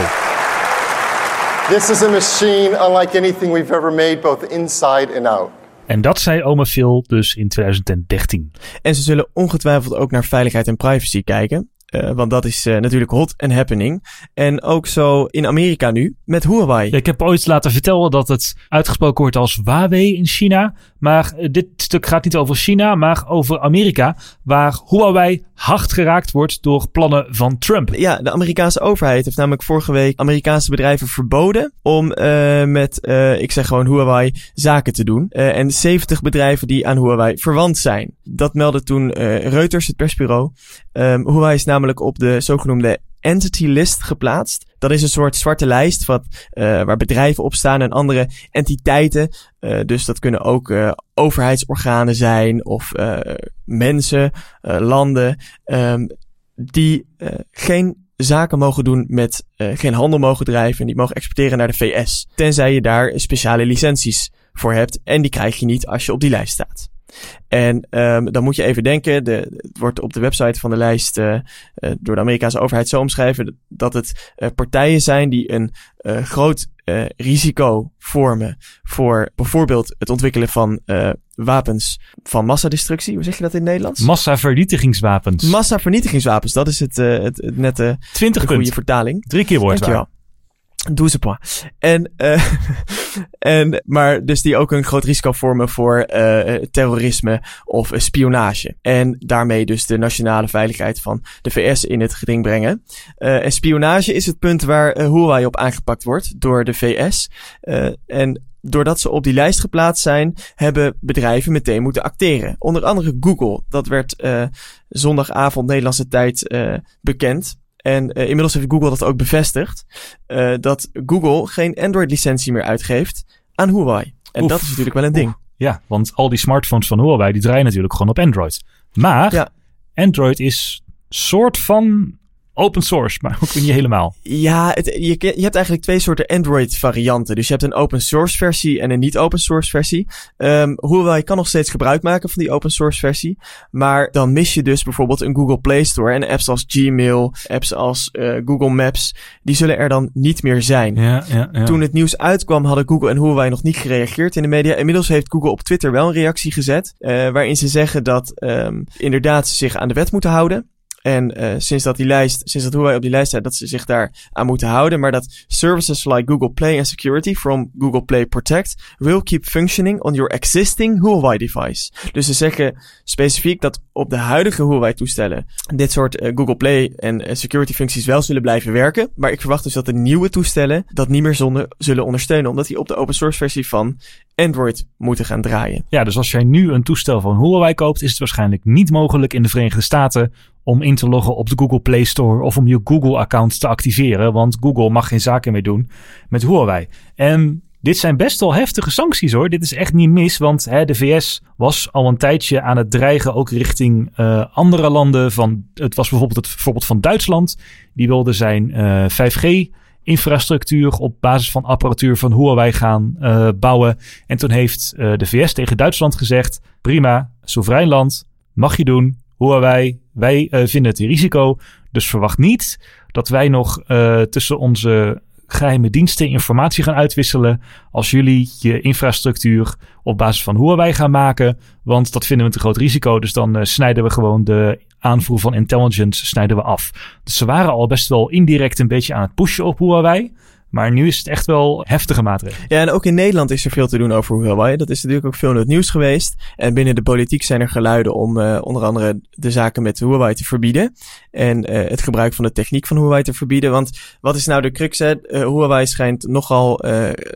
This is a machine unlike anything we've ever made, both inside and out. En dat zei oma Phil dus in 2013. En ze zullen ongetwijfeld ook naar veiligheid en privacy kijken. Uh, want dat is uh, natuurlijk hot and happening. En ook zo in Amerika nu met Huawei. Ik heb ooit laten vertellen dat het uitgesproken wordt als Huawei in China. Maar uh, dit stuk gaat niet over China, maar over Amerika. Waar Huawei hard geraakt wordt door plannen van Trump. Ja, de Amerikaanse overheid heeft namelijk vorige week Amerikaanse bedrijven verboden om met, ik zeg gewoon Huawei, zaken te doen. en 70 bedrijven die aan Huawei verwant zijn. Dat meldde toen Reuters, het persbureau. Um, Huawei is namelijk op de zogenoemde entity list geplaatst. Dat is een soort zwarte lijst wat, uh, waar bedrijven op staan en andere entiteiten. Uh, dus dat kunnen ook uh, overheidsorganen zijn of mensen, landen, um, die geen zaken mogen doen met, geen handel mogen drijven en die mogen exporteren naar de VS. Tenzij je daar speciale licenties voor hebt en die krijg je niet als je op die lijst staat. En um, dan moet je even denken, de, het wordt op de website van de lijst uh, uh, door de Amerikaanse overheid zo omschrijven dat het uh, partijen zijn die een groot risico vormen voor bijvoorbeeld het ontwikkelen van wapens van massadestructie. Hoe zeg je dat in het Nederlands? Massavernietigingswapens. Massavernietigingswapens, dat is het, het, het nette 20 goede vertaling. Drie keer woord Dankjewel. Doe pas. En, uh, en, maar dus die ook een groot risico vormen voor uh, terrorisme of uh, spionage. En daarmee dus de nationale veiligheid van de VS in het geding brengen. en spionage is het punt waar Huawei op aangepakt wordt door de VS. en doordat ze op die lijst geplaatst zijn, hebben bedrijven meteen moeten acteren. Onder andere Google. Dat werd zondagavond Nederlandse tijd bekend. En uh, inmiddels heeft Google dat ook bevestigd. Uh, dat Google geen Android-licentie meer uitgeeft aan Huawei. En Oef. dat is natuurlijk wel een ding. Ja, want al die smartphones van Huawei die draaien natuurlijk gewoon op Android. Maar ja. Android is soort van open source, maar ook niet helemaal. Ja, het, je, je hebt eigenlijk twee soorten Android varianten. Dus je hebt een open source versie en een niet open source versie. Um, hoewel je kan nog steeds gebruik maken van die open source versie. Maar dan mis je dus bijvoorbeeld een Google Play Store en apps als Gmail, apps als uh, Google Maps. Die zullen er dan niet meer zijn. Ja, ja, ja. Toen het nieuws uitkwam hadden Google en Huawei nog niet gereageerd in de media. Inmiddels heeft Google op Twitter wel een reactie gezet. Uh, waarin ze zeggen dat um, inderdaad ze zich aan de wet moeten houden. En uh, sinds dat die lijst, sinds dat Huawei op die lijst staat, dat ze zich daar aan moeten houden. Maar dat services like Google Play and Security from Google Play Protect will keep functioning on your existing Huawei device. Dus ze zeggen specifiek dat op de huidige Huawei toestellen dit soort uh, Google Play en uh, security functies wel zullen blijven werken. Maar ik verwacht dus dat de nieuwe toestellen dat niet meer zonder, zullen ondersteunen. Omdat die op de open source versie van Android moeten gaan draaien. Ja, dus als jij nu een toestel van Huawei koopt, is het waarschijnlijk niet mogelijk in de Verenigde Staten om in te loggen op de Google Play Store of om je Google-account te activeren, want Google mag geen zaken meer doen met Huawei. En dit zijn best wel heftige sancties hoor. Dit is echt niet mis, want hè, de VS was al een tijdje aan het dreigen, ook richting uh, andere landen. Van, het was bijvoorbeeld het voorbeeld van Duitsland. Die wilde zijn uh, 5G infrastructuur op basis van apparatuur van Huawei gaan uh, bouwen. En toen heeft de VS tegen Duitsland gezegd: prima, soeverein land, mag je doen. Huawei, wij uh, vinden het een risico. Dus verwacht niet dat wij nog tussen onze geheime diensten informatie gaan uitwisselen als jullie je infrastructuur op basis van Huawei gaan maken. Want dat vinden we een te groot risico. Dus dan uh, snijden we gewoon de aanvoer van intelligence snijden we af. Dus ze waren al best wel indirect een beetje aan het pushen op Huawei. Maar nu is het echt wel heftige maatregelen. Ja, en ook in Nederland is er veel te doen over Huawei. Dat is natuurlijk ook veel in het nieuws geweest. En binnen de politiek zijn er geluiden om uh, onder andere de zaken met Huawei te verbieden. En uh, het gebruik van de techniek van Huawei te verbieden. Want wat is nou de crux? Hè? Uh, Huawei schijnt nogal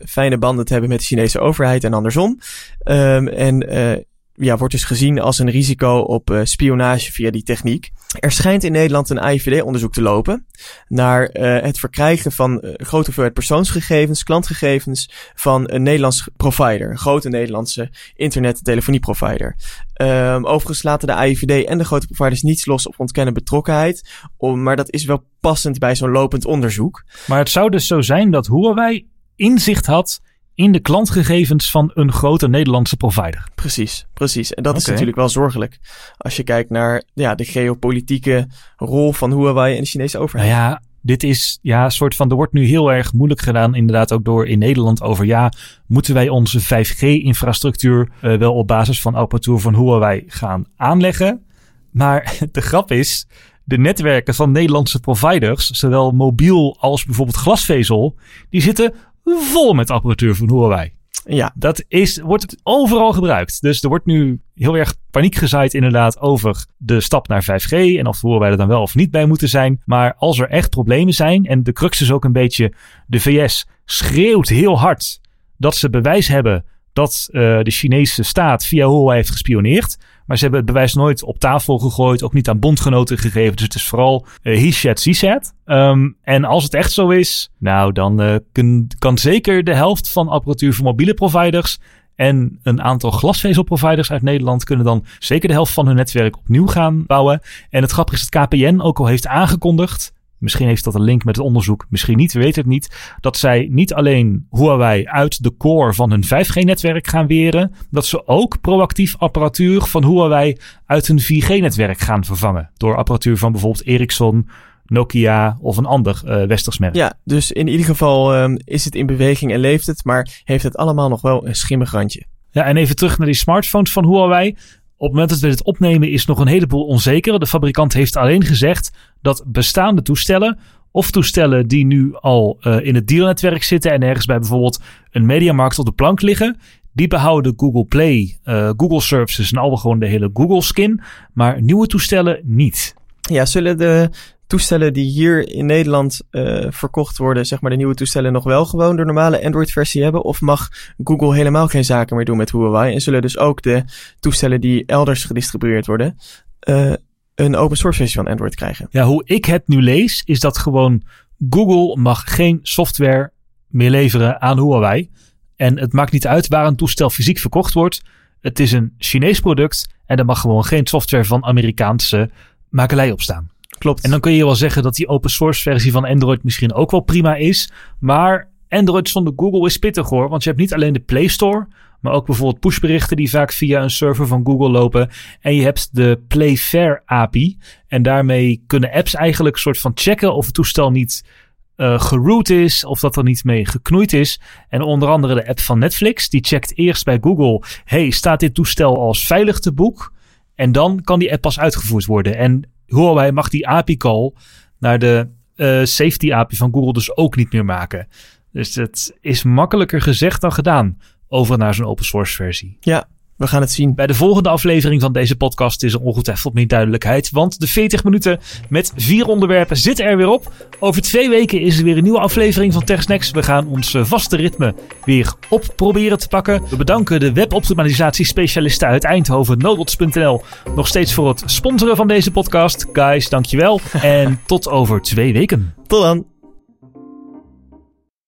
fijne banden te hebben met de Chinese overheid en andersom. Um, en ja, wordt dus gezien als een risico op uh, spionage via die techniek. Er schijnt in Nederland een AIVD-onderzoek te lopen naar uh, het verkrijgen van uh, grote hoeveelheid persoonsgegevens, klantgegevens van een Nederlands provider, een grote Nederlandse internet- en telefonieprovider. Um, overigens laten de AIVD en de grote providers niets los op ontkennen betrokkenheid, maar dat is wel passend bij zo'n lopend onderzoek. Maar het zou dus zo zijn dat Huawei inzicht had in de klantgegevens van een grote Nederlandse provider. Precies, precies. En dat okay. is natuurlijk wel zorgelijk. Als je kijkt naar ja, de geopolitieke rol van Huawei en de Chinese overheid. Nou ja, dit is ja, een soort van. Er wordt nu heel erg moeilijk gedaan, inderdaad, ook door in Nederland over. Ja, moeten wij onze 5G-infrastructuur uh, wel op basis van apparatuur van Huawei gaan aanleggen? Maar de grap is. De netwerken van Nederlandse providers, zowel mobiel als bijvoorbeeld glasvezel, die zitten vol met apparatuur van Huawei. Ja. Dat is, wordt overal gebruikt. Dus er wordt nu heel erg paniek gezaaid inderdaad over de stap naar 5G en of Huawei er dan wel of niet bij moeten zijn. Maar als er echt problemen zijn en de crux is ook een beetje de VS schreeuwt heel hard dat ze bewijs hebben dat uh, de Chinese staat via Huawei heeft gespioneerd. Maar ze hebben het bewijs nooit op tafel gegooid, ook niet aan bondgenoten gegeven. Dus het is vooral uh, he said, she said. Um, en als het echt zo is, nou dan kun, kan zeker de helft van apparatuur voor mobiele providers en een aantal glasvezelproviders uit Nederland kunnen dan zeker de helft van hun netwerk opnieuw gaan bouwen. En het grappige is dat KPN ook al heeft aangekondigd Misschien heeft dat een link met het onderzoek, misschien niet, we weten het niet. Dat zij niet alleen Huawei uit de core van hun 5G-netwerk gaan weren, dat ze ook proactief apparatuur van Huawei uit hun 4G-netwerk gaan vervangen. Door apparatuur van bijvoorbeeld Ericsson, Nokia of een ander uh, westers merk. Ja, dus in ieder geval um, is het in beweging en leeft het, maar heeft het allemaal nog wel een schimmig randje. Ja, en even terug naar die smartphones van Huawei. Op het moment dat we dit opnemen is nog een heleboel onzeker. De fabrikant heeft alleen gezegd dat bestaande toestellen of toestellen die nu al uh, in het dealnetwerk zitten en ergens bij bijvoorbeeld een mediamarkt op de plank liggen, die behouden Google Play, uh, Google Services en al gewoon de hele Google skin, maar nieuwe toestellen niet. Ja, zullen de toestellen die hier in Nederland uh, verkocht worden, zeg maar de nieuwe toestellen, nog wel gewoon de normale Android-versie hebben? Of mag Google helemaal geen zaken meer doen met Huawei? En zullen dus ook de toestellen die elders gedistribueerd worden, uh, een open source versie van Android krijgen? Ja, hoe ik het nu lees, is dat gewoon Google mag geen software meer leveren aan Huawei. En het maakt niet uit waar een toestel fysiek verkocht wordt. Het is een Chinees product en er mag gewoon geen software van Amerikaanse makelij op staan. Klopt. En dan kun je wel zeggen dat die open source versie van Android misschien ook wel prima is. Maar Android zonder Google is pittig hoor. Want je hebt niet alleen de Play Store. Maar ook bijvoorbeeld pushberichten die vaak via een server van Google lopen. En je hebt de Playfair API. En daarmee kunnen apps eigenlijk soort van checken of het toestel niet uh, geroot is. Of dat er niet mee geknoeid is. En onder andere de app van Netflix. Die checkt eerst bij Google. Hey, staat dit toestel als veilig te boek? En dan kan die app pas uitgevoerd worden. En Huawei mag die API call naar de uh, safety API van Google dus ook niet meer maken. Dus het is makkelijker gezegd dan gedaan over naar zo'n open source versie. Ja, we gaan het zien. Bij de volgende aflevering van deze podcast is er ongetwijfeld meer duidelijkheid. Want de 40 minuten met vier onderwerpen zitten er weer op. Over twee weken is er weer een nieuwe aflevering van TechSnacks. We gaan ons vaste ritme weer op proberen te pakken. We bedanken de weboptimalisatiespecialisten uit Eindhoven, nodots.nl, nog steeds voor het sponsoren van deze podcast. Guys, dankjewel. en tot over twee weken. Tot dan.